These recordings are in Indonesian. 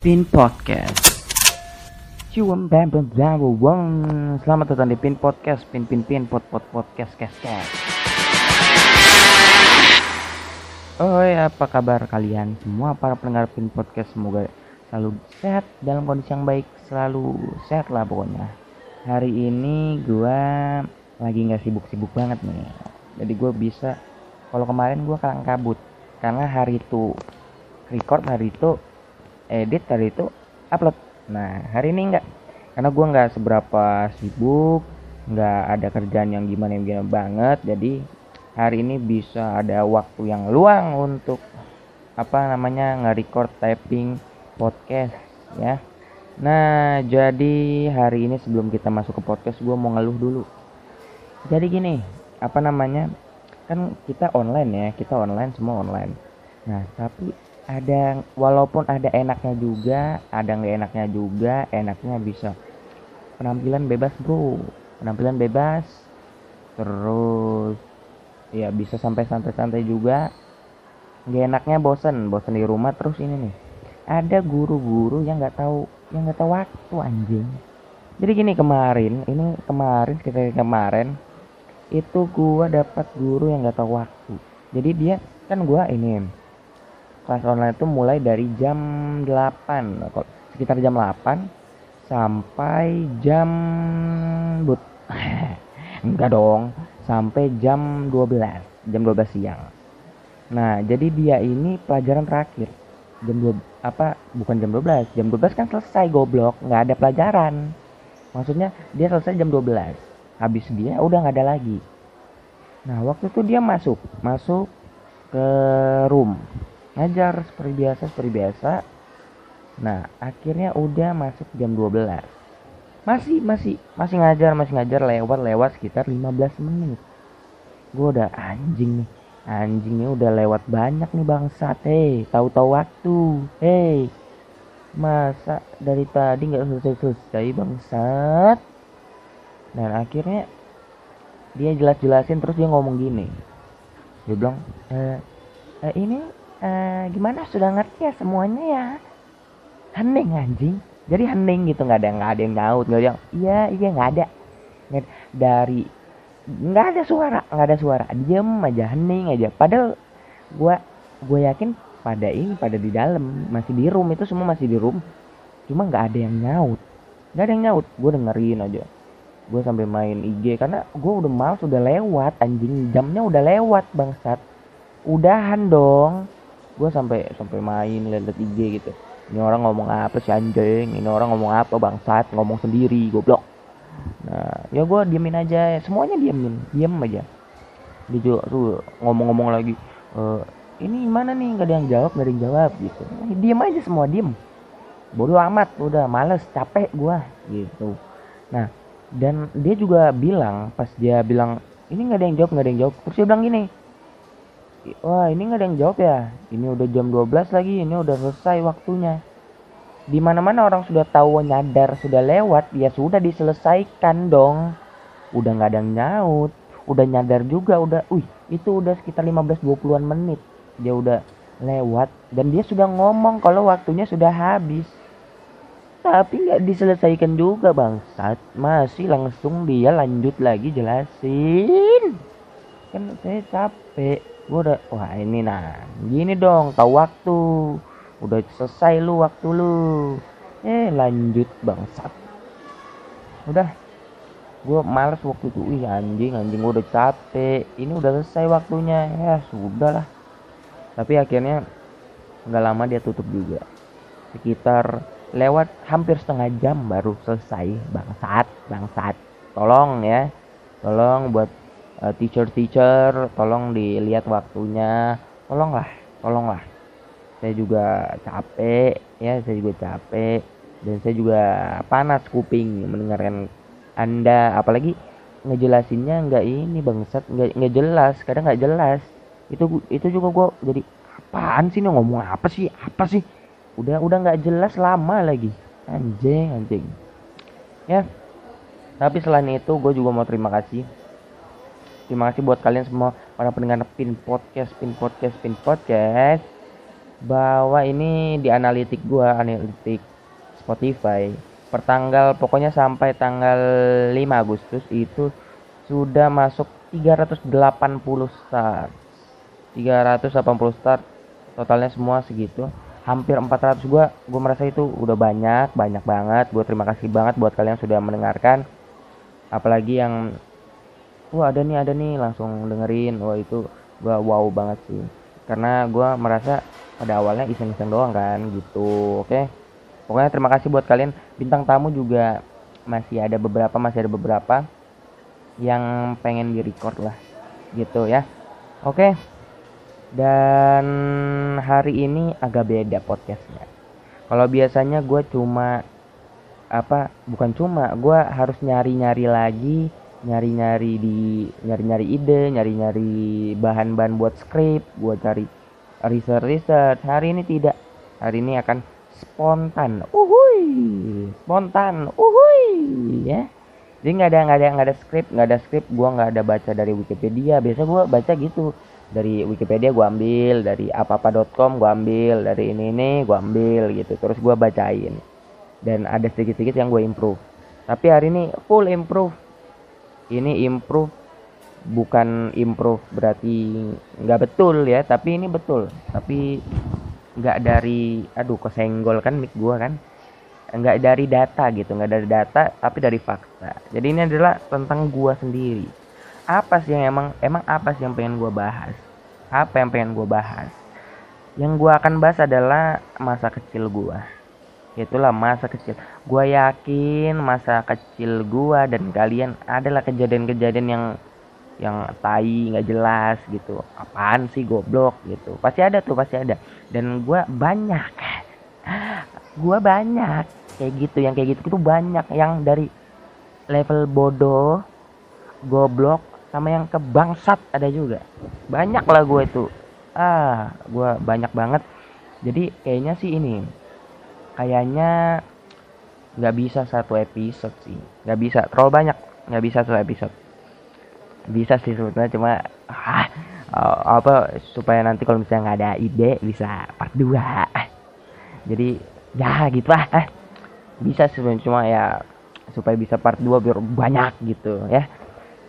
Pin Podcast. Cium bam bam bam bam. Selamat datang di Pin Podcast. Pin pin pin pot pot podcast kes. Oh apa kabar kalian semua para pendengar Pin Podcast semoga selalu sehat dalam kondisi yang baik selalu sehat lah pokoknya hari ini gua lagi nggak sibuk-sibuk banget nih jadi gue bisa kalau kemarin gue kalang kabut karena hari itu record hari itu edit hari itu upload. Nah hari ini enggak. Karena gue nggak seberapa sibuk nggak ada kerjaan yang gimana gimana banget. Jadi hari ini bisa ada waktu yang luang untuk apa namanya nge-record typing podcast ya. Nah jadi hari ini sebelum kita masuk ke podcast gue mau ngeluh dulu. Jadi gini apa namanya kan kita online ya kita online semua online. Nah tapi ada walaupun ada enaknya juga ada nggak enaknya juga enaknya bisa. Penampilan bebas bro. Penampilan bebas. Terus ya bisa sampai santai-santai juga. Nggak enaknya bosen bosen di rumah terus ini nih. Ada guru-guru yang nggak tahu yang nggak tahu waktu anjing. Jadi gini kemarin ini kemarin sekitar kemarin itu gua dapat guru yang nggak tahu waktu. Jadi dia kan gua ini kelas online itu mulai dari jam 8 sekitar jam 8 sampai jam but enggak dong sampai jam 12 jam 12 siang. Nah jadi dia ini pelajaran terakhir. Jam 2 apa bukan jam 12 jam 12 kan selesai goblok. Nggak ada pelajaran. Maksudnya dia selesai jam 12 habis dia udah nggak ada lagi. Nah waktu itu dia masuk masuk ke room ngajar seperti biasa seperti biasa. Nah akhirnya udah masuk jam 12 masih masih masih ngajar masih ngajar lewat lewat sekitar 15 menit. Gue udah anjing nih anjingnya udah lewat banyak nih bangsat. Hei tahu-tahu waktu. Hei masa dari tadi nggak selesai-selesai bangsat. Dan akhirnya dia jelas-jelasin terus dia ngomong gini. Dia bilang e, e, ini e, gimana? Sudah ngerti ya semuanya ya? Hening anjing. Jadi hening gitu nggak ada nggak ada yang nyaut nggak ada yang iya iya nggak ada. Dari nggak ada suara nggak ada suara. Diem aja hening aja. Padahal gue gue yakin pada ini pada di dalam masih di room itu semua masih di room. Cuma nggak ada yang nyaut. Nggak ada yang nyaut. Gue dengerin aja. Gue sampai main IG karena gue udah mal sudah lewat anjing. Jamnya udah lewat bangsat. Udahan dong gue sampai sampai main lihat IG gitu. Ini orang ngomong apa sih anjing? Ini orang ngomong apa bangsat? Ngomong sendiri goblok. Nah ya gue diemin aja. Semuanya diemin diem aja. Dia juga tuh ngomong-ngomong lagi e, ini mana nih? Nggak ada yang jawab nggak ada yang jawab gitu. Diem aja semua diem. Bodoh amat udah males capek gue gitu. Nah dan dia juga bilang pas dia bilang ini nggak ada yang jawab nggak ada yang jawab terus dia bilang gini wah ini nggak ada yang jawab ya? Ini udah jam 12 lagi ini udah selesai waktunya. Di mana mana orang sudah tahu nyadar sudah lewat ya sudah diselesaikan dong. Udah nggak ada yang nyaut udah nyadar juga udah wih itu udah sekitar 15-20an menit. Dia udah lewat dan dia sudah ngomong kalau waktunya sudah habis. Tapi nggak diselesaikan juga bangsat. Masih langsung dia lanjut lagi jelasin. Kan saya capek gue udah wah ini nah gini dong tahu waktu. Udah selesai lu waktu lu. Eh lanjut bangsat. Udah. Gue males waktu itu. Wih anjing anjing gue udah capek. Ini udah selesai waktunya. Ya sudah lah. Tapi akhirnya nggak lama dia tutup juga. Sekitar lewat hampir setengah jam baru selesai. Bangsat bangsat. Tolong ya. Tolong buat uh, teacher teacher tolong dilihat waktunya. Tolonglah tolonglah. Saya juga capek ya saya juga capek. Dan saya juga panas kuping mendengarkan anda. Apalagi ngejelasinnya nggak ini bangsat. Nggak nggak jelas kadang nggak jelas. Itu itu juga gue jadi apaan sih nih ngomong apa sih? Apa sih? Udah udah nggak jelas lama lagi. Anjing anjing. Ya tapi selain itu gue juga mau terima kasih terima kasih buat kalian semua para pendengar pin podcast pin podcast pin podcast. Bahwa ini di analitik gua analitik Spotify. Pertanggal pokoknya sampai tanggal 5 Agustus itu sudah masuk 380 start. 380 start totalnya semua segitu. Hampir 400 gua gua merasa itu udah banyak banyak banget. Gua terima kasih banget buat kalian yang sudah mendengarkan. Apalagi yang wah ada nih ada nih langsung dengerin. Wah itu gua wow banget sih. Karena gua merasa pada awalnya iseng-iseng doang kan gitu. Oke? Pokoknya terima kasih buat kalian. Bintang tamu juga masih ada beberapa masih ada beberapa yang pengen di record lah gitu ya. Oke? Dan hari ini agak beda podcastnya. Kalau biasanya gue cuma apa bukan cuma gue harus nyari-nyari lagi nyari-nyari di nyari-nyari ide nyari-nyari bahan-bahan buat skrip gue cari research research hari ini tidak. Hari ini akan spontan. Uhui spontan. Uhui ya. Jadi nggak ada nggak ada nggak ada skrip nggak ada skrip gue nggak ada baca dari wikipedia. Biasa gue baca gitu. Dari wikipedia gue ambil dari apa-apa.com gue ambil dari ini ini gue ambil gitu. Terus gue bacain. Dan ada sedikit-sedikit yang gue improve. Tapi hari ini full improve ini improve bukan improve berarti nggak betul ya tapi ini betul. Tapi nggak dari aduh kesenggol kan mic gua kan. Nggak dari data gitu nggak dari data tapi dari fakta. Jadi ini adalah tentang gua sendiri. Apa sih yang emang emang apa sih yang pengen gua bahas? Apa yang pengen gua bahas? Yang gua akan bahas adalah masa kecil gua itulah masa kecil. Gua yakin masa kecil gua dan kalian adalah kejadian-kejadian yang yang tai nggak jelas gitu. Apaan sih goblok gitu. Pasti ada tuh pasti ada. Dan gue banyak. Gue banyak. Kayak gitu yang kayak gitu itu banyak. Yang dari level bodoh goblok sama yang kebangsat ada juga. Banyak lah gue itu. Ah gue banyak banget. Jadi kayaknya sih ini kayaknya nggak bisa satu episode sih. Nggak bisa terlalu banyak nggak bisa satu episode. Bisa sih sebetulnya cuma ah, apa supaya nanti kalau misalnya nggak ada ide bisa part 2 jadi ya gitu lah eh, bisa sih cuma ya supaya bisa part 2 biar banyak gitu ya.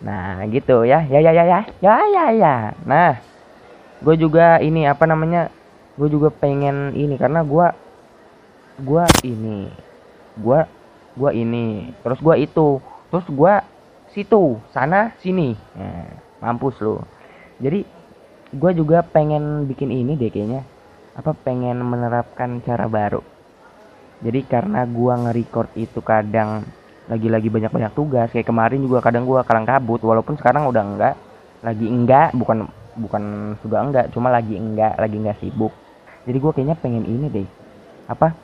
Nah gitu ya. Ya ya ya ya. Ya ya ya. Nah gue juga ini apa namanya gue juga pengen ini karena gue gue ini gue gue ini terus gue itu terus gue situ sana sini. Nah, mampus lo jadi gue juga pengen bikin ini deh kayaknya. Apa pengen menerapkan cara baru. Jadi karena gue nge-record itu kadang lagi-lagi banyak-banyak tugas kayak kemarin juga kadang gue kalang kabut walaupun sekarang udah enggak. Lagi enggak bukan bukan sudah enggak cuma lagi enggak lagi enggak sibuk. Jadi gue kayaknya pengen ini deh. Apa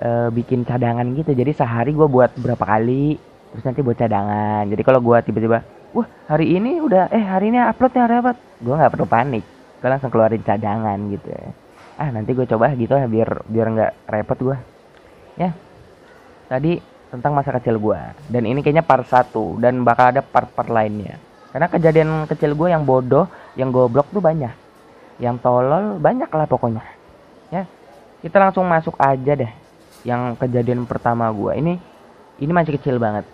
e, bikin cadangan gitu. Jadi sehari gue buat berapa kali terus nanti buat cadangan. Jadi kalau gue tiba-tiba wah hari ini udah eh hari ini upload yang repot gue nggak perlu panik. Gue langsung keluarin cadangan gitu ya. Ah nanti gue coba gitu ya biar biar nggak repot gue ya. Tadi tentang masa kecil gue dan ini kayaknya part satu. Dan bakal ada part-part lainnya. Karena kejadian kecil gue yang bodoh yang goblok tuh banyak. Yang tolol banyak lah pokoknya. Ya. Kita langsung masuk aja deh yang kejadian pertama gue ini ini masih kecil banget.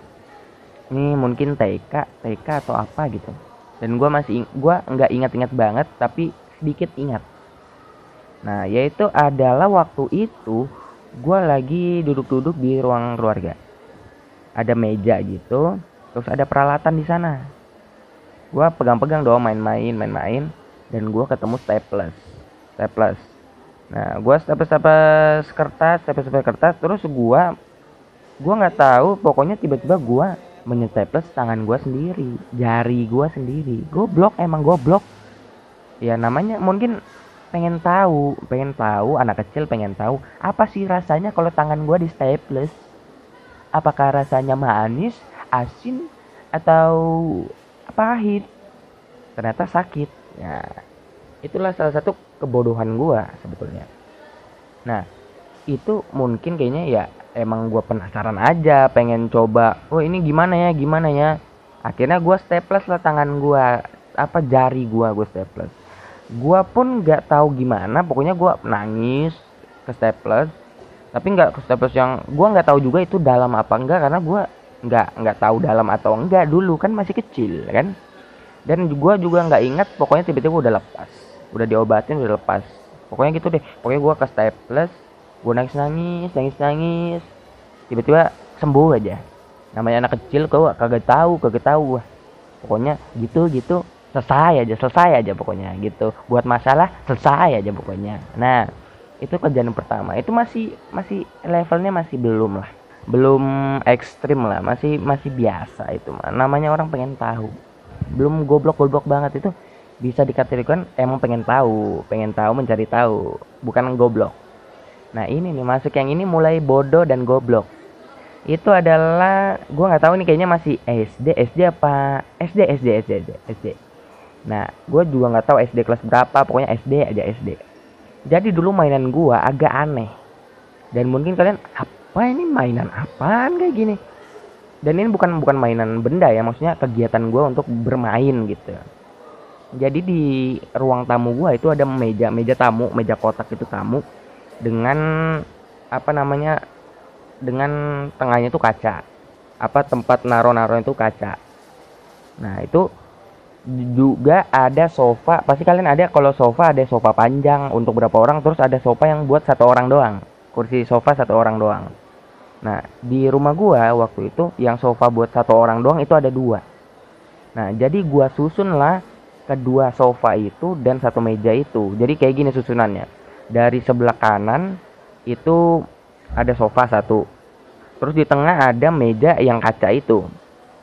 Ini mungkin TK TK atau apa gitu. Dan gue masih gue nggak ingat-ingat banget tapi sedikit ingat. Nah yaitu adalah waktu itu gue lagi duduk-duduk di ruang keluarga. Ada meja gitu terus ada peralatan di sana. Gue pegang-pegang doang main-main main-main. Dan gue ketemu staples. Staples nah gue staples kertas staples kertas terus gue gue nggak tahu pokoknya tiba-tiba gue menyeteples tangan gue sendiri jari gue sendiri. Goblok emang goblok. Ya namanya mungkin pengen tahu pengen tahu anak kecil pengen tahu apa sih rasanya kalau tangan gue di staples? Apakah rasanya manis asin atau pahit? Ternyata sakit. Ya itulah salah satu kebodohan gue sebetulnya. Nah itu mungkin kayaknya ya emang gue penasaran aja pengen coba oh ini gimana ya gimana ya? Akhirnya gue staples lah tangan gue apa jari gue gue staples. Gua pun nggak tahu gimana pokoknya gua nangis ke staples. Tapi nggak ke staples yang gua nggak tahu juga itu dalam apa enggak karena gua nggak nggak tahu dalam atau enggak dulu kan masih kecil kan? Dan gua juga nggak ingat pokoknya tiba-tiba udah lepas udah diobatin udah lepas. Pokoknya gitu deh. Pokoknya gua ke staples gua nangis nangis nangis nangis tiba-tiba sembuh aja. Namanya anak kecil kau kagak tahu kagak tahu pokoknya gitu gitu. Selesai aja selesai aja pokoknya gitu. Buat masalah selesai aja pokoknya. Nah itu kejadian pertama. Itu masih masih levelnya masih belum lah. Belum ekstrim lah. Masih masih biasa itu namanya orang pengen tahu. Belum goblok goblok banget itu bisa dikategorikan emang pengen tahu pengen tahu mencari tahu bukan goblok nah ini nih masuk yang ini mulai bodoh dan goblok itu adalah gua nggak tahu nih kayaknya masih SD SD apa SD SD SD SD, SD. Nah, gue juga nggak tahu SD kelas berapa, pokoknya SD aja SD. Jadi dulu mainan gue agak aneh. Dan mungkin kalian apa ini mainan apaan kayak gini? Dan ini bukan bukan mainan benda ya, maksudnya kegiatan gue untuk bermain gitu. Jadi di ruang tamu gue itu ada meja, meja tamu, meja kotak itu tamu dengan apa namanya? Dengan tengahnya itu kaca. Apa tempat naro-naro itu kaca. Nah, itu juga ada sofa pasti kalian ada kalau sofa ada sofa panjang untuk berapa orang terus ada sofa yang buat satu orang doang kursi sofa satu orang doang nah di rumah gua waktu itu yang sofa buat satu orang doang itu ada dua nah jadi gua susun lah kedua sofa itu dan satu meja itu. Jadi kayak gini susunannya. Dari sebelah kanan itu ada sofa satu. Terus di tengah ada meja yang kaca itu.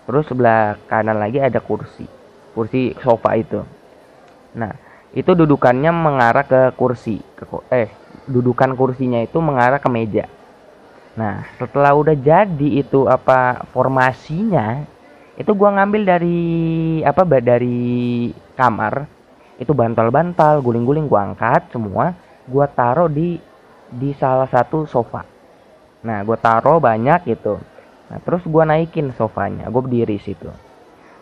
Terus sebelah kanan lagi ada kursi. Kursi sofa itu. Nah itu dudukannya mengarah ke kursi. Ke, eh dudukan kursinya itu mengarah ke meja. Nah setelah udah jadi itu apa formasinya itu gua ngambil dari apa dari kamar. Itu bantal-bantal guling-guling gua angkat semua. Gua taruh di di salah satu sofa. Nah gua taruh banyak gitu. Nah terus gua naikin sofanya. Gua berdiri situ.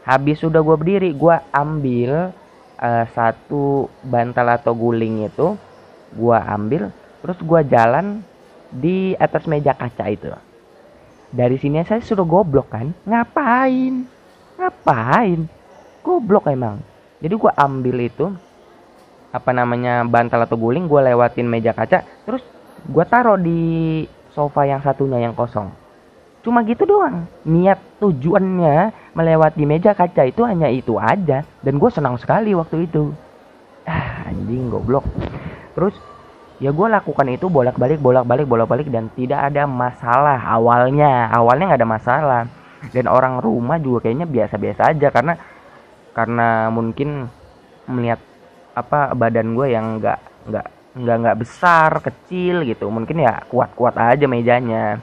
Habis sudah gue berdiri gue ambil uh, satu bantal atau guling itu gue ambil terus gue jalan di atas meja kaca itu dari sini saya sudah goblok kan? Ngapain? Ngapain? Goblok emang. Jadi gue ambil itu apa namanya bantal atau guling gue lewatin meja kaca terus gue taruh di sofa yang satunya yang kosong. Cuma gitu doang. Niat tujuannya melewati meja kaca itu hanya itu aja. Dan gue senang sekali waktu itu. Ah anjing goblok. Terus ya gue lakukan itu bolak balik bolak balik bolak balik dan tidak ada masalah awalnya. Awalnya nggak ada masalah. Dan orang rumah juga kayaknya biasa biasa aja karena karena mungkin melihat apa badan gue yang nggak nggak nggak nggak besar kecil gitu. Mungkin ya kuat kuat aja mejanya.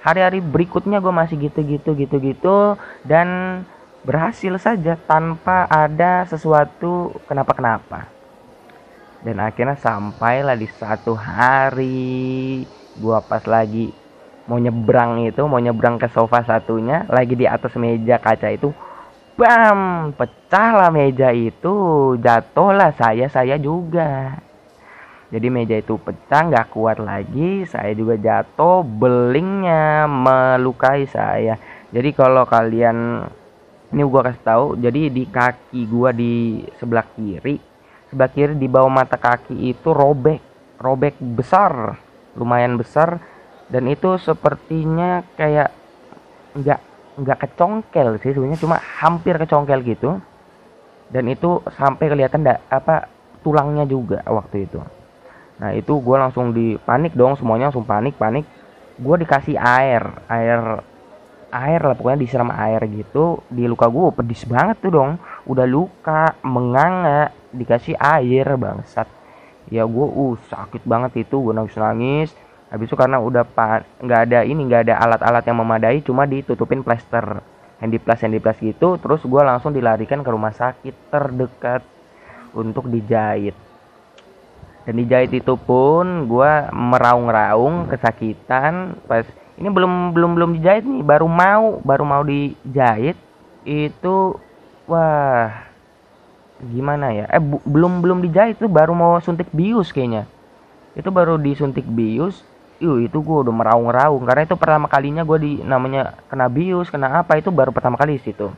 Hari-hari berikutnya gue masih gitu-gitu gitu-gitu dan berhasil saja tanpa ada sesuatu kenapa-kenapa dan akhirnya sampailah di satu hari gue pas lagi mau nyebrang itu mau nyebrang ke sofa satunya lagi di atas meja kaca itu bam pecahlah meja itu jatuhlah saya saya juga. Jadi meja itu pecah nggak kuat lagi saya juga jatuh belingnya melukai saya. Jadi kalau kalian ini gua kasih tahu jadi di kaki gua di sebelah kiri sebelah kiri di bawah mata kaki itu robek robek besar lumayan besar dan itu sepertinya kayak nggak nggak kecongkel sih sebenarnya cuma hampir kecongkel gitu. Dan itu sampai kelihatan da, apa tulangnya juga waktu itu. Nah itu gue langsung di panik dong semuanya langsung panik panik. Gue dikasih air air air lah pokoknya disiram air gitu di luka gue pedis banget tuh dong. Udah luka menganga dikasih air bangsat. Ya gue uh sakit banget itu gue nangis nangis habis itu karena udah nggak ada ini nggak ada alat-alat yang memadai cuma ditutupin plester. Handy plus gitu terus gue langsung dilarikan ke rumah sakit terdekat untuk dijahit. Dan dijahit itu pun gue meraung-raung kesakitan pas ini belum belum belum dijahit nih baru mau baru mau dijahit itu wah gimana ya? Eh belum belum dijahit. Tuh baru mau suntik bius kayaknya. Itu baru disuntik bius. Yuh, itu gue udah meraung-raung. Karena itu pertama kalinya gue di namanya kena bius kena apa itu baru pertama kali situ.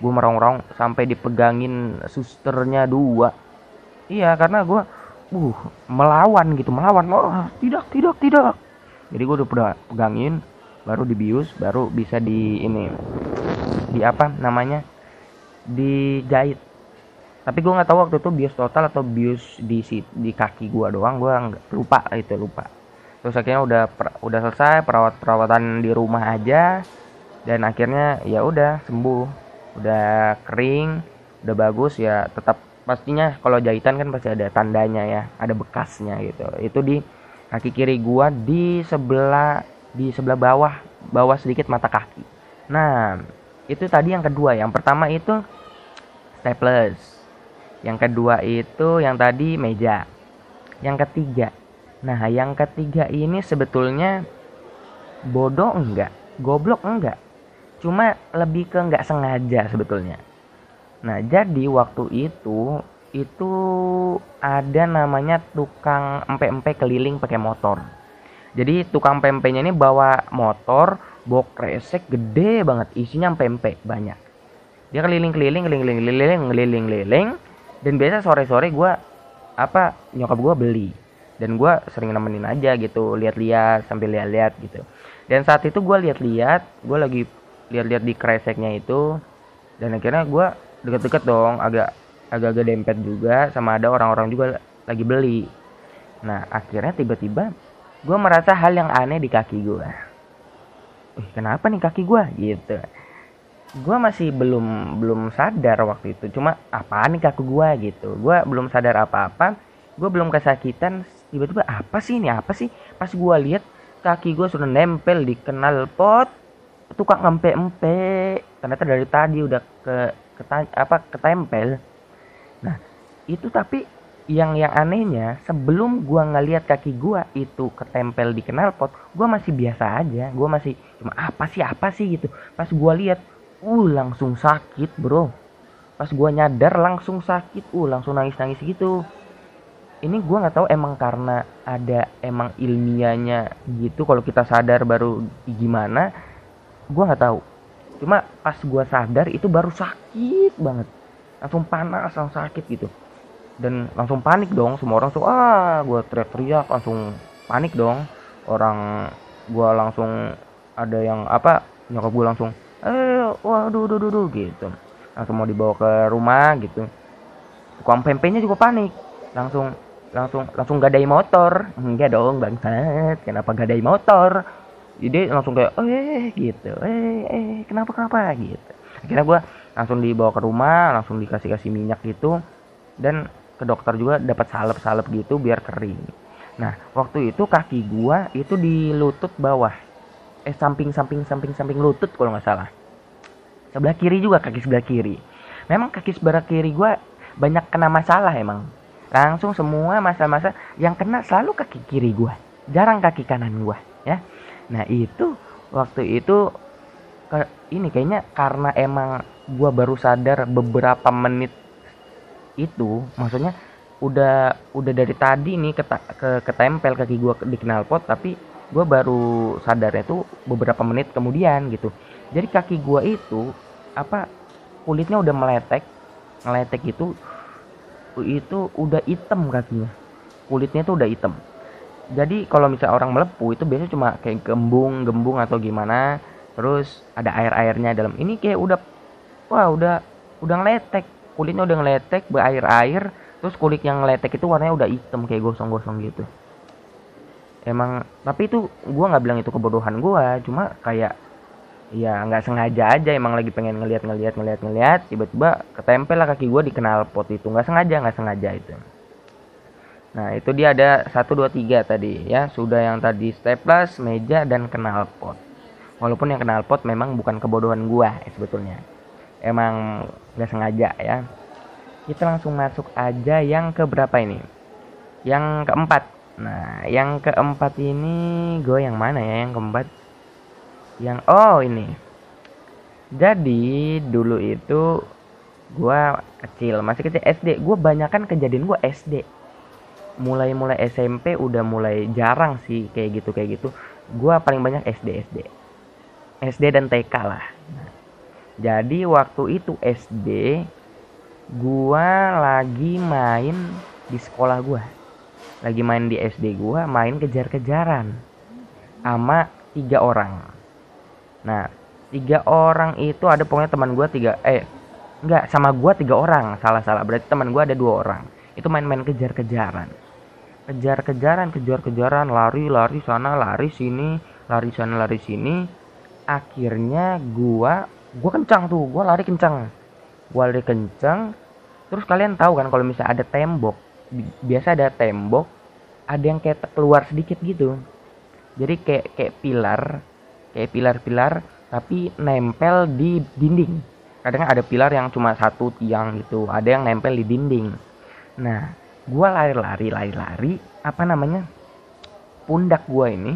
Gue meraung-raung sampai dipegangin susternya dua. Iya karena gue uh melawan gitu melawan. Oh tidak tidak tidak. Jadi gue udah pegangin baru dibius baru bisa di ini di apa namanya? Dijahit tapi gue nggak tahu waktu itu bius total atau bius di di kaki gue doang gue nggak lupa itu lupa. Terus akhirnya udah per- udah selesai perawat perawatan di rumah aja. Dan akhirnya ya udah sembuh. Udah kering udah bagus ya tetap pastinya kalau jahitan kan pasti ada tandanya ya ada bekasnya gitu. Itu di kaki kiri gua di sebelah di sebelah bawah bawah sedikit mata kaki. Nah itu tadi yang kedua. Yang pertama itu staples yang kedua itu yang tadi meja. Yang ketiga. Nah yang ketiga ini sebetulnya bodoh enggak goblok enggak. Cuma lebih ke nggak sengaja sebetulnya. Nah jadi waktu itu itu ada namanya tukang empe-empe keliling pakai motor. Jadi tukang empe-empenya ini bawa motor bawa kresek gede banget isinya empe-empe banyak. Dia keliling-keliling keliling-keliling keliling-keliling dan biasa sore-sore gua apa nyokap gua beli. Dan gua sering nemenin aja gitu lihat-lihat sambil lihat-lihat gitu. Dan saat itu gua lihat-lihat gua lagi lihat-lihat di kreseknya itu. Dan akhirnya gua deket-deket dong agak agak-agak dempet juga sama ada orang-orang juga lagi beli. Nah akhirnya tiba-tiba gua merasa hal yang aneh di kaki gua. Ih, kenapa nih kaki gua? Gitu gua masih belum belum sadar waktu itu. Cuma apaan nih kaki gua? gitu. Gua belum sadar apa-apa. Gua belum kesakitan. Tiba-tiba apa sih ini? Apa sih? Pas gua lihat kaki gua sudah nempel di kenal pot. Tukang empe-empe ternyata dari tadi udah ke, keta, apa ketempel. Nah itu tapi yang yang anehnya sebelum gua ngeliat kaki gua itu ketempel di knalpot gua masih biasa aja. Gua masih cuma apa sih? Apa sih? gitu. Pas gua lihat uh langsung sakit bro. Pas gua nyadar langsung sakit. Uh langsung nangis nangis gitu. Ini gua nggak tahu emang karena ada emang ilmiahnya gitu kalau kita sadar baru gimana gua nggak tahu. Cuma pas gua sadar itu baru sakit banget. Langsung panas langsung sakit gitu. Dan langsung panik dong semua orang tuh ah gua teriak-teriak langsung panik dong. Orang gua langsung ada yang apa nyokap gua langsung eh waduh duh, duh, duh, gitu. Langsung mau dibawa ke rumah gitu. Tukang pempenya juga panik. Langsung langsung langsung gadai motor. Enggak dong bangsat. Kenapa gadai motor? Jadi langsung kayak eh gitu. Eh eh kenapa kenapa? gitu. Akhirnya gua langsung dibawa ke rumah langsung dikasih kasih minyak gitu. Dan ke dokter juga dapat salep-salep gitu biar kering. Nah, waktu itu kaki gua itu di lutut bawah. Eh samping samping samping samping lutut kalau nggak salah. Sebelah kiri juga kaki sebelah kiri. Memang kaki sebelah kiri gua banyak kena masalah emang. Langsung semua masa-masa yang kena selalu kaki kiri gua. Jarang kaki kanan gua, ya. Nah, itu waktu itu ini kayaknya karena emang gua baru sadar beberapa menit itu maksudnya udah udah dari tadi nih ke, ke ketempel kaki gua di knalpot tapi gua baru sadarnya tuh beberapa menit kemudian gitu. Jadi kaki gua itu apa kulitnya udah meletek meletek itu itu udah hitam kakinya. Kulitnya tuh udah hitam. Jadi kalau misalnya orang melepuh itu biasanya cuma kayak gembung gembung atau gimana terus ada air airnya dalam. Ini kayak udah wah udah udah ngeletek. Kulitnya udah ngeletek berair-air terus kulit yang ngeletek itu warnanya udah hitam kayak gosong-gosong gitu emang tapi itu gua nggak bilang itu kebodohan gua cuma kayak ya nggak sengaja aja emang lagi pengen ngeliat ngeliat ngeliat ngeliat tiba-tiba ketempel lah kaki gua di pot itu. Nggak sengaja nggak sengaja itu. Nah itu dia ada satu dua tiga tadi ya. Sudah yang tadi staples meja dan kenal pot. Walaupun yang kenal pot memang bukan kebodohan gua eh, sebetulnya. Emang nggak sengaja ya. Kita langsung masuk aja yang ke berapa ini? Yang keempat nah yang keempat ini gue yang mana ya? Yang keempat? Yang oh ini. Jadi dulu itu gue kecil masih kecil SD gue banyakan kejadian gue SD mulai mulai SMP udah mulai jarang sih kayak gitu kayak gitu. Gue paling banyak SD SD SD dan TK lah. Jadi waktu itu SD gue lagi main di sekolah gue lagi main di SD gue main kejar-kejaran sama tiga orang. Nah tiga orang itu ada pokoknya teman gue tiga eh enggak sama gue tiga orang salah salah berarti teman gue ada dua orang. Itu main-main kejar-kejaran. Kejar-kejaran kejar-kejaran lari lari sana lari sini lari sana lari sini. Akhirnya gua gua kencang tuh gua lari kencang. Gua lari kencang terus kalian tahu kan kalau misalnya ada tembok biasa ada tembok ada yang kayak keluar sedikit gitu. Jadi kayak kayak pilar kayak pilar-pilar tapi nempel di dinding. Kadang ada pilar yang cuma satu tiang gitu ada yang nempel di dinding. Nah gue lari-lari lari-lari apa namanya pundak gue ini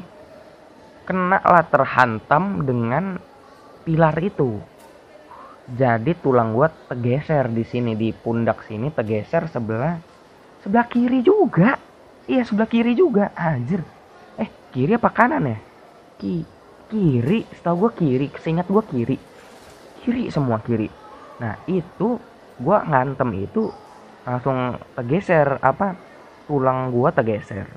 kena lah terhantam dengan pilar itu. Jadi tulang gue tergeser di sini di pundak sini tergeser sebelah sebelah kiri juga. Iya sebelah kiri juga. Anjir. Eh kiri apa kanan ya? Ki kiri. Setahu gue kiri. Seingat gue kiri. Kiri semua kiri. Nah itu gue ngantem itu langsung tergeser. Apa? Tulang gue tergeser.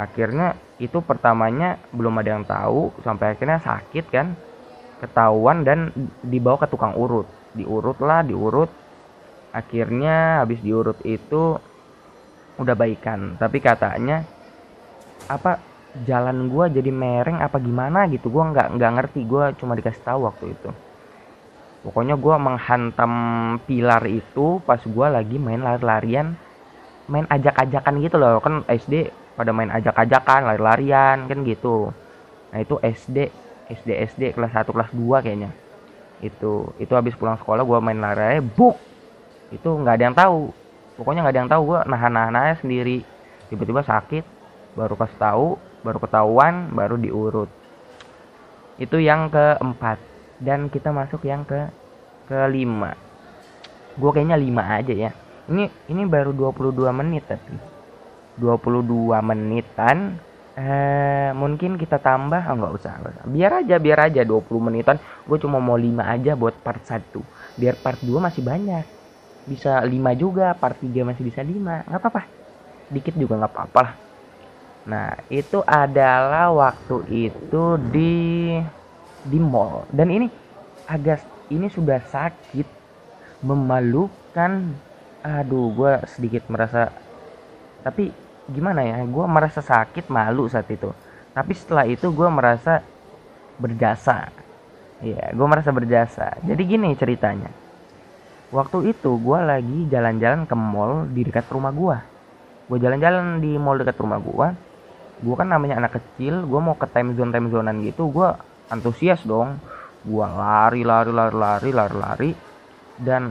Akhirnya itu pertamanya belum ada yang tahu. Sampai akhirnya sakit kan. Ketahuan dan dibawa ke tukang urut. Diurut lah diurut. Akhirnya habis diurut itu udah baikan. Tapi katanya apa jalan gue jadi mereng apa gimana gitu. Gue nggak nggak ngerti. Gue cuma dikasih tahu waktu itu. Pokoknya gue menghantam pilar itu pas gue lagi main lari-larian main ajak-ajakan gitu loh. Kan SD pada main ajak-ajakan lari-larian kan gitu. Nah itu SD SD SD kelas 1 kelas 2 kayaknya. Itu itu habis pulang sekolah gue main lari buk! Itu nggak ada yang tahu pokoknya nggak ada yang tahu gue nahan-nahan aja sendiri. Tiba-tiba sakit baru kasih tahu baru ketahuan baru diurut. Itu yang keempat. Dan kita masuk yang ke kelima. Gue kayaknya lima aja ya. Ini ini baru 22 menit tapi. 22 menitan eh mungkin kita tambah? Oh, nggak usah, usah. Biar aja biar aja 20 menitan. Gue cuma mau 5 aja buat part 1 biar part 2 masih banyak bisa 5 juga part 3 masih bisa 5 nggak apa-apa dikit juga nggak apa-apa lah Nah, itu adalah waktu itu di di mall. Dan ini agak ini sudah sakit, memalukan. Aduh, gue sedikit merasa tapi gimana ya? Gue merasa sakit, malu saat itu. Tapi setelah itu gue merasa berjasa. Iya, gue merasa berjasa. Jadi gini ceritanya. Waktu itu gue lagi jalan-jalan ke mall di dekat rumah gue. Gue jalan-jalan di mall dekat rumah gue gue kan namanya anak kecil gue mau ke time zone time zonean gitu gue antusias dong. Gue lari lari lari lari lari lari. Dan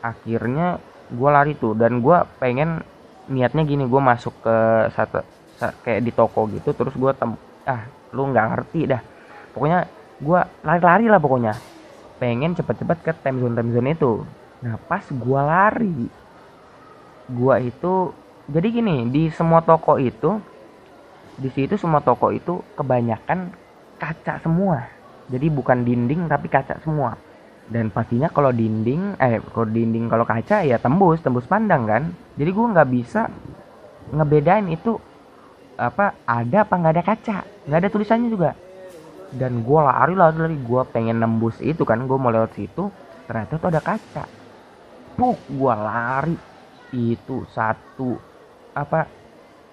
akhirnya gue lari tuh dan gue pengen niatnya gini gue masuk ke satu kayak di toko gitu terus gue tem ah lu nggak ngerti dah. Pokoknya gue lari-lari lah pokoknya. Pengen cepet-cepet ke time zone time zone itu nah pas gue lari gue itu jadi gini di semua toko itu di situ semua toko itu kebanyakan kaca semua. Jadi bukan dinding tapi kaca semua. Dan pastinya kalau dinding eh kalau dinding kalau kaca ya tembus tembus pandang kan? Jadi gue nggak bisa ngebedain itu apa ada apa nggak ada kaca. Nggak ada tulisannya juga. Dan gue lari lari lari. Gue pengen nembus itu kan? Gue mau lewat situ ternyata tuh ada kaca puk gue lari. Itu satu apa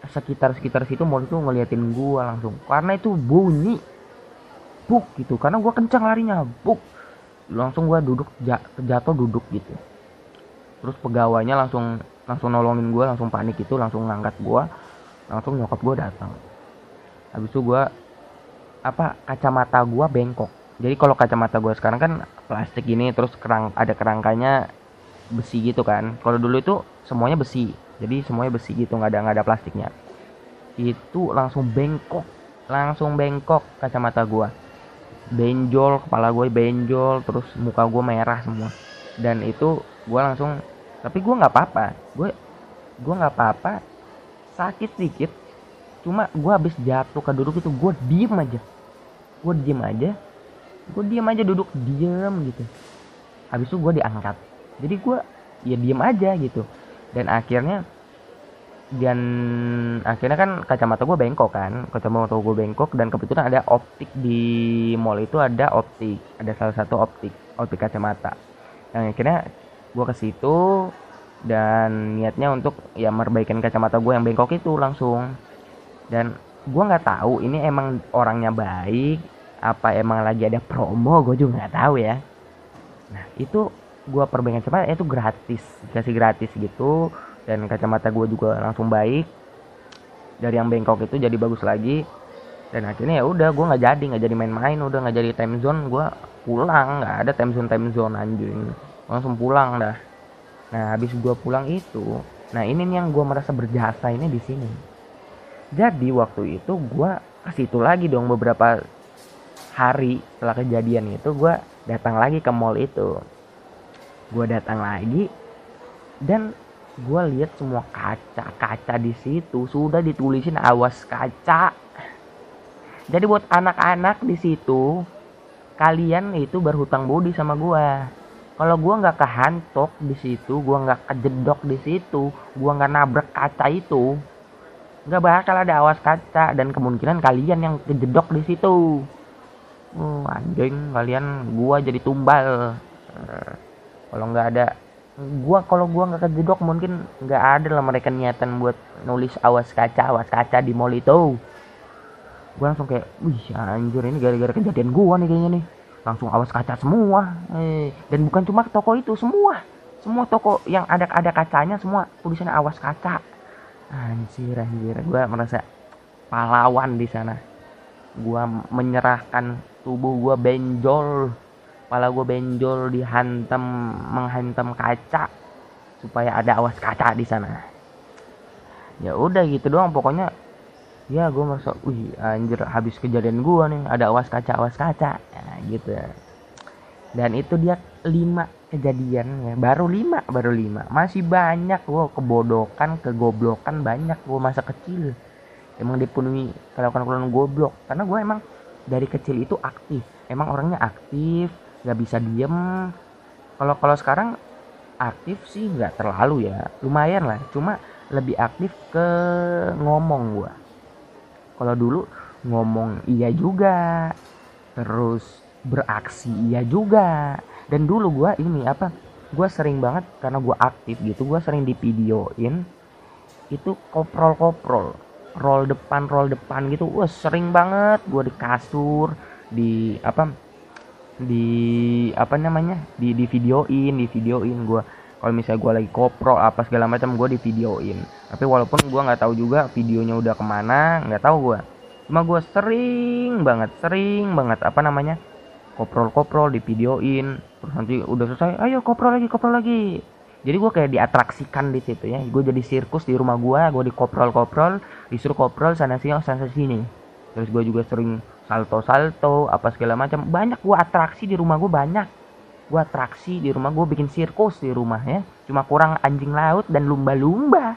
sekitar sekitar situ mau itu ngeliatin gua langsung. Karena itu bunyi. Buk gitu. Karena gua kencang larinya. Buk. Langsung gua duduk jatuh duduk gitu. Terus pegawainya langsung langsung nolongin gua langsung panik itu langsung ngangkat gua. Langsung nyokap gua datang. Habis itu gua apa kacamata gua bengkok. Jadi kalau kacamata gua sekarang kan plastik gini terus kerang ada kerangkanya besi gitu kan. Kalau dulu itu semuanya besi. Jadi semuanya besi gitu nggak ada nggak ada plastiknya. Itu langsung bengkok langsung bengkok kacamata gua. Benjol kepala gue benjol terus muka gue merah semua. Dan itu gue langsung tapi gue nggak apa-apa. Gue gue nggak apa-apa. Sakit dikit cuma gue habis jatuh ke duduk itu gue diem aja. Gue diem aja. Gue diem aja duduk diem gitu. Habis itu gue diangkat jadi gue ya diem aja gitu. Dan akhirnya dan akhirnya kan kacamata gue bengkok kan. Kacamata gue bengkok dan kebetulan ada optik di mall itu ada optik ada salah satu optik optik kacamata. Yang akhirnya gue ke situ dan niatnya untuk ya merbaikin kacamata gue yang bengkok itu langsung. Dan gue nggak tahu ini emang orangnya baik apa emang lagi ada promo gue juga nggak tahu ya. Nah itu gue perbaikan kacamata itu gratis kasih gratis gitu. Dan kacamata gue juga langsung baik. Dari yang bengkok itu jadi bagus lagi. Dan akhirnya ya udah gue nggak jadi nggak jadi main-main udah nggak jadi time zone gue pulang. Nggak ada time zone time zone anjing. Langsung pulang dah. Nah habis gue pulang itu nah ini nih yang gue merasa berjasa ini di sini. Jadi waktu itu gue kasih itu lagi dong beberapa hari setelah kejadian itu gue datang lagi ke mall itu gue datang lagi dan gue lihat semua kaca-kaca di situ sudah ditulisin awas kaca. Jadi buat anak-anak di situ kalian itu berhutang budi sama gue kalau gue nggak kehantok di situ gue nggak kejedok di situ gue nggak nabrak kaca itu nggak bakal ada awas kaca dan kemungkinan kalian yang kejedok di situ. Oh, anjing kalian gue jadi tumbal kalau nggak ada gua kalau gua nggak kejedok mungkin nggak ada lah mereka niatan buat nulis awas kaca awas kaca di mall itu. Gua langsung kayak wih anjir ini gara-gara kejadian gua nih kayaknya nih. Langsung awas kaca semua. Eh, dan bukan cuma toko itu semua. Semua toko yang ada ada kacanya semua tulisannya awas kaca. Anjir anjir. Gua merasa pahlawan di sana. Gua menyerahkan tubuh gua benjol kepala gue benjol dihantam menghantam kaca supaya ada awas kaca di sana. Ya udah gitu doang pokoknya. Ya gue merasa wih anjir habis kejadian gue nih ada awas kaca awas kaca. Ya, gitu. Dan itu dia lima kejadian ya baru lima baru lima. Masih banyak gue kebodokan kegoblokan banyak gue masa kecil. Emang dipenuhi kelakuan-kelakuan goblok. Karena gue emang dari kecil itu aktif. Emang orangnya aktif nggak bisa diem. Kalau kalau sekarang aktif sih nggak terlalu ya. Lumayan lah cuma lebih aktif ke ngomong gua. Kalau dulu ngomong iya juga terus beraksi iya juga. Dan dulu gua ini apa gua sering banget karena gua aktif gitu gua sering di videoin itu koprol koprol roll depan roll depan gitu. Wah sering banget gua di kasur di apa di apa namanya di di videoin di videoin gue kalau misalnya gue lagi kopro apa segala macam gue di videoin. Tapi walaupun gue nggak tahu juga videonya udah ke mana nggak tahu gue cuma gue sering banget sering banget apa namanya koprol koprol di videoin. Terus nanti udah selesai ayo koprol lagi koprol lagi. Jadi gue kayak diatraksikan di situ ya. Gue jadi sirkus di rumah gue gue di koprol koprol disuruh koprol sana sini sana sini. Terus gue juga sering salto-salto apa segala macam. Banyak gua atraksi di rumah gua banyak. Gua atraksi di rumah gua bikin sirkus di rumah ya. Cuma kurang anjing laut dan lumba-lumba.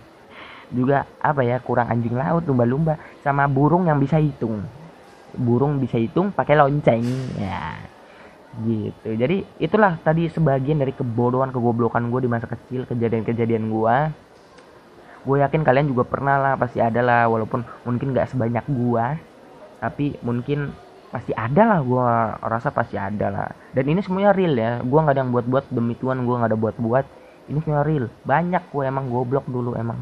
Juga apa ya kurang anjing laut lumba-lumba. Sama burung yang bisa hitung. Burung bisa hitung pakai lonceng ya. Gitu. Jadi itulah tadi sebagian dari kebodohan kegoblokan gue di masa kecil kejadian-kejadian gue gue yakin kalian juga pernah lah pasti ada lah walaupun mungkin gak sebanyak gue tapi mungkin pasti ada lah gue rasa pasti ada lah. Dan ini semuanya real ya. Gue nggak ada yang buat-buat demi Tuhan gue nggak ada buat-buat. Ini semua real. Banyak gue emang goblok dulu emang.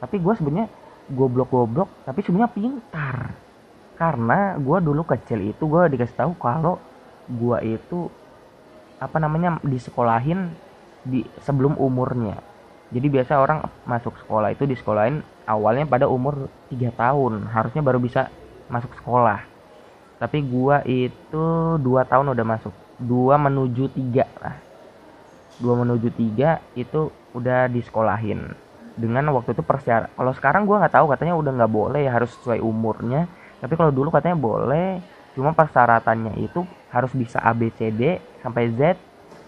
Tapi gue sebenarnya goblok-goblok tapi sebenarnya pintar. Karena gue dulu kecil itu gue dikasih tahu kalau gue itu apa namanya disekolahin di sebelum umurnya. Jadi biasa orang masuk sekolah itu di sekolahin awalnya pada umur 3 tahun. Harusnya baru bisa masuk sekolah. Tapi gua itu dua tahun udah masuk. Dua menuju tiga lah. Dua menuju tiga itu udah disekolahin. Dengan waktu itu persyarat kalau sekarang gua nggak tahu katanya udah nggak boleh harus sesuai umurnya. Tapi kalau dulu katanya boleh cuma persyaratannya itu harus bisa A B C D sampai Z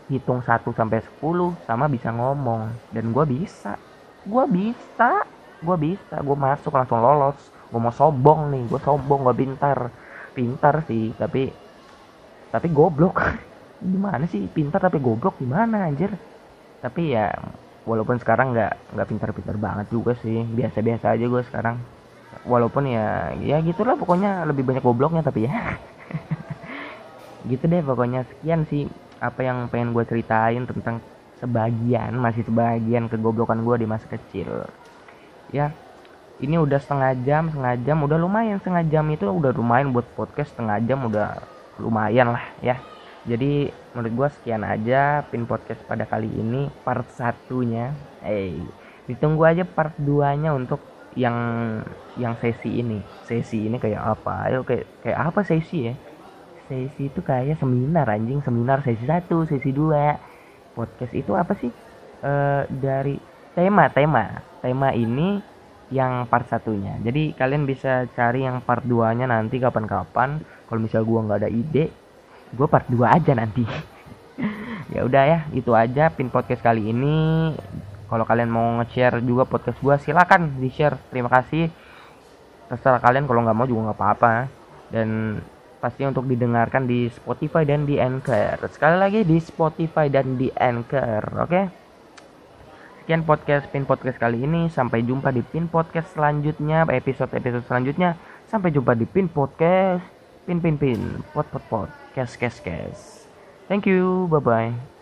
hitung 1 sampai 10 sama bisa ngomong. Dan gue bisa. Gue bisa. Gue bisa. Gue masuk langsung lolos gue mau sombong nih gue sombong gue pintar. Pintar sih tapi tapi goblok. Gimana sih pintar tapi goblok gimana anjir? Tapi ya walaupun sekarang nggak nggak pintar-pintar banget juga sih biasa-biasa aja gue sekarang. Walaupun ya ya gitulah pokoknya lebih banyak gobloknya tapi ya. Gitu deh pokoknya sekian sih apa yang pengen gue ceritain tentang sebagian masih sebagian kegoblokan gue di masa kecil. Ya ini udah setengah jam setengah jam. Udah lumayan setengah jam itu udah lumayan buat podcast. Setengah jam udah lumayan lah ya. Jadi menurut gue sekian aja pin podcast pada kali ini part satunya. Eh ditunggu aja part 2 nya untuk yang yang sesi ini. Sesi ini kayak apa? Ayo kayak kayak apa sesi ya? Sesi itu kayak seminar anjing. Seminar sesi satu sesi dua. Podcast itu apa sih? E, dari tema tema. Tema ini yang part satunya. Jadi kalian bisa cari yang part 2 nya nanti kapan-kapan. Kalau misal gua nggak ada ide gua part 2 aja nanti. Ya udah ya itu aja pin podcast kali ini. Kalau kalian mau nge-share juga podcast gua silakan di share terima kasih. Terserah kalian kalau nggak mau juga nggak apa-apa. Dan pasti untuk didengarkan di Spotify dan di Anchor. Sekali lagi di Spotify dan di Anchor oke? okay? Sekian podcast Pin Podcast kali ini. Sampai jumpa di Pin Podcast selanjutnya, episode-episode selanjutnya. Sampai jumpa di Pin Podcast. Pin Pin Pin. Pot pot pot. Kes kes kes. Thank you. Bye bye.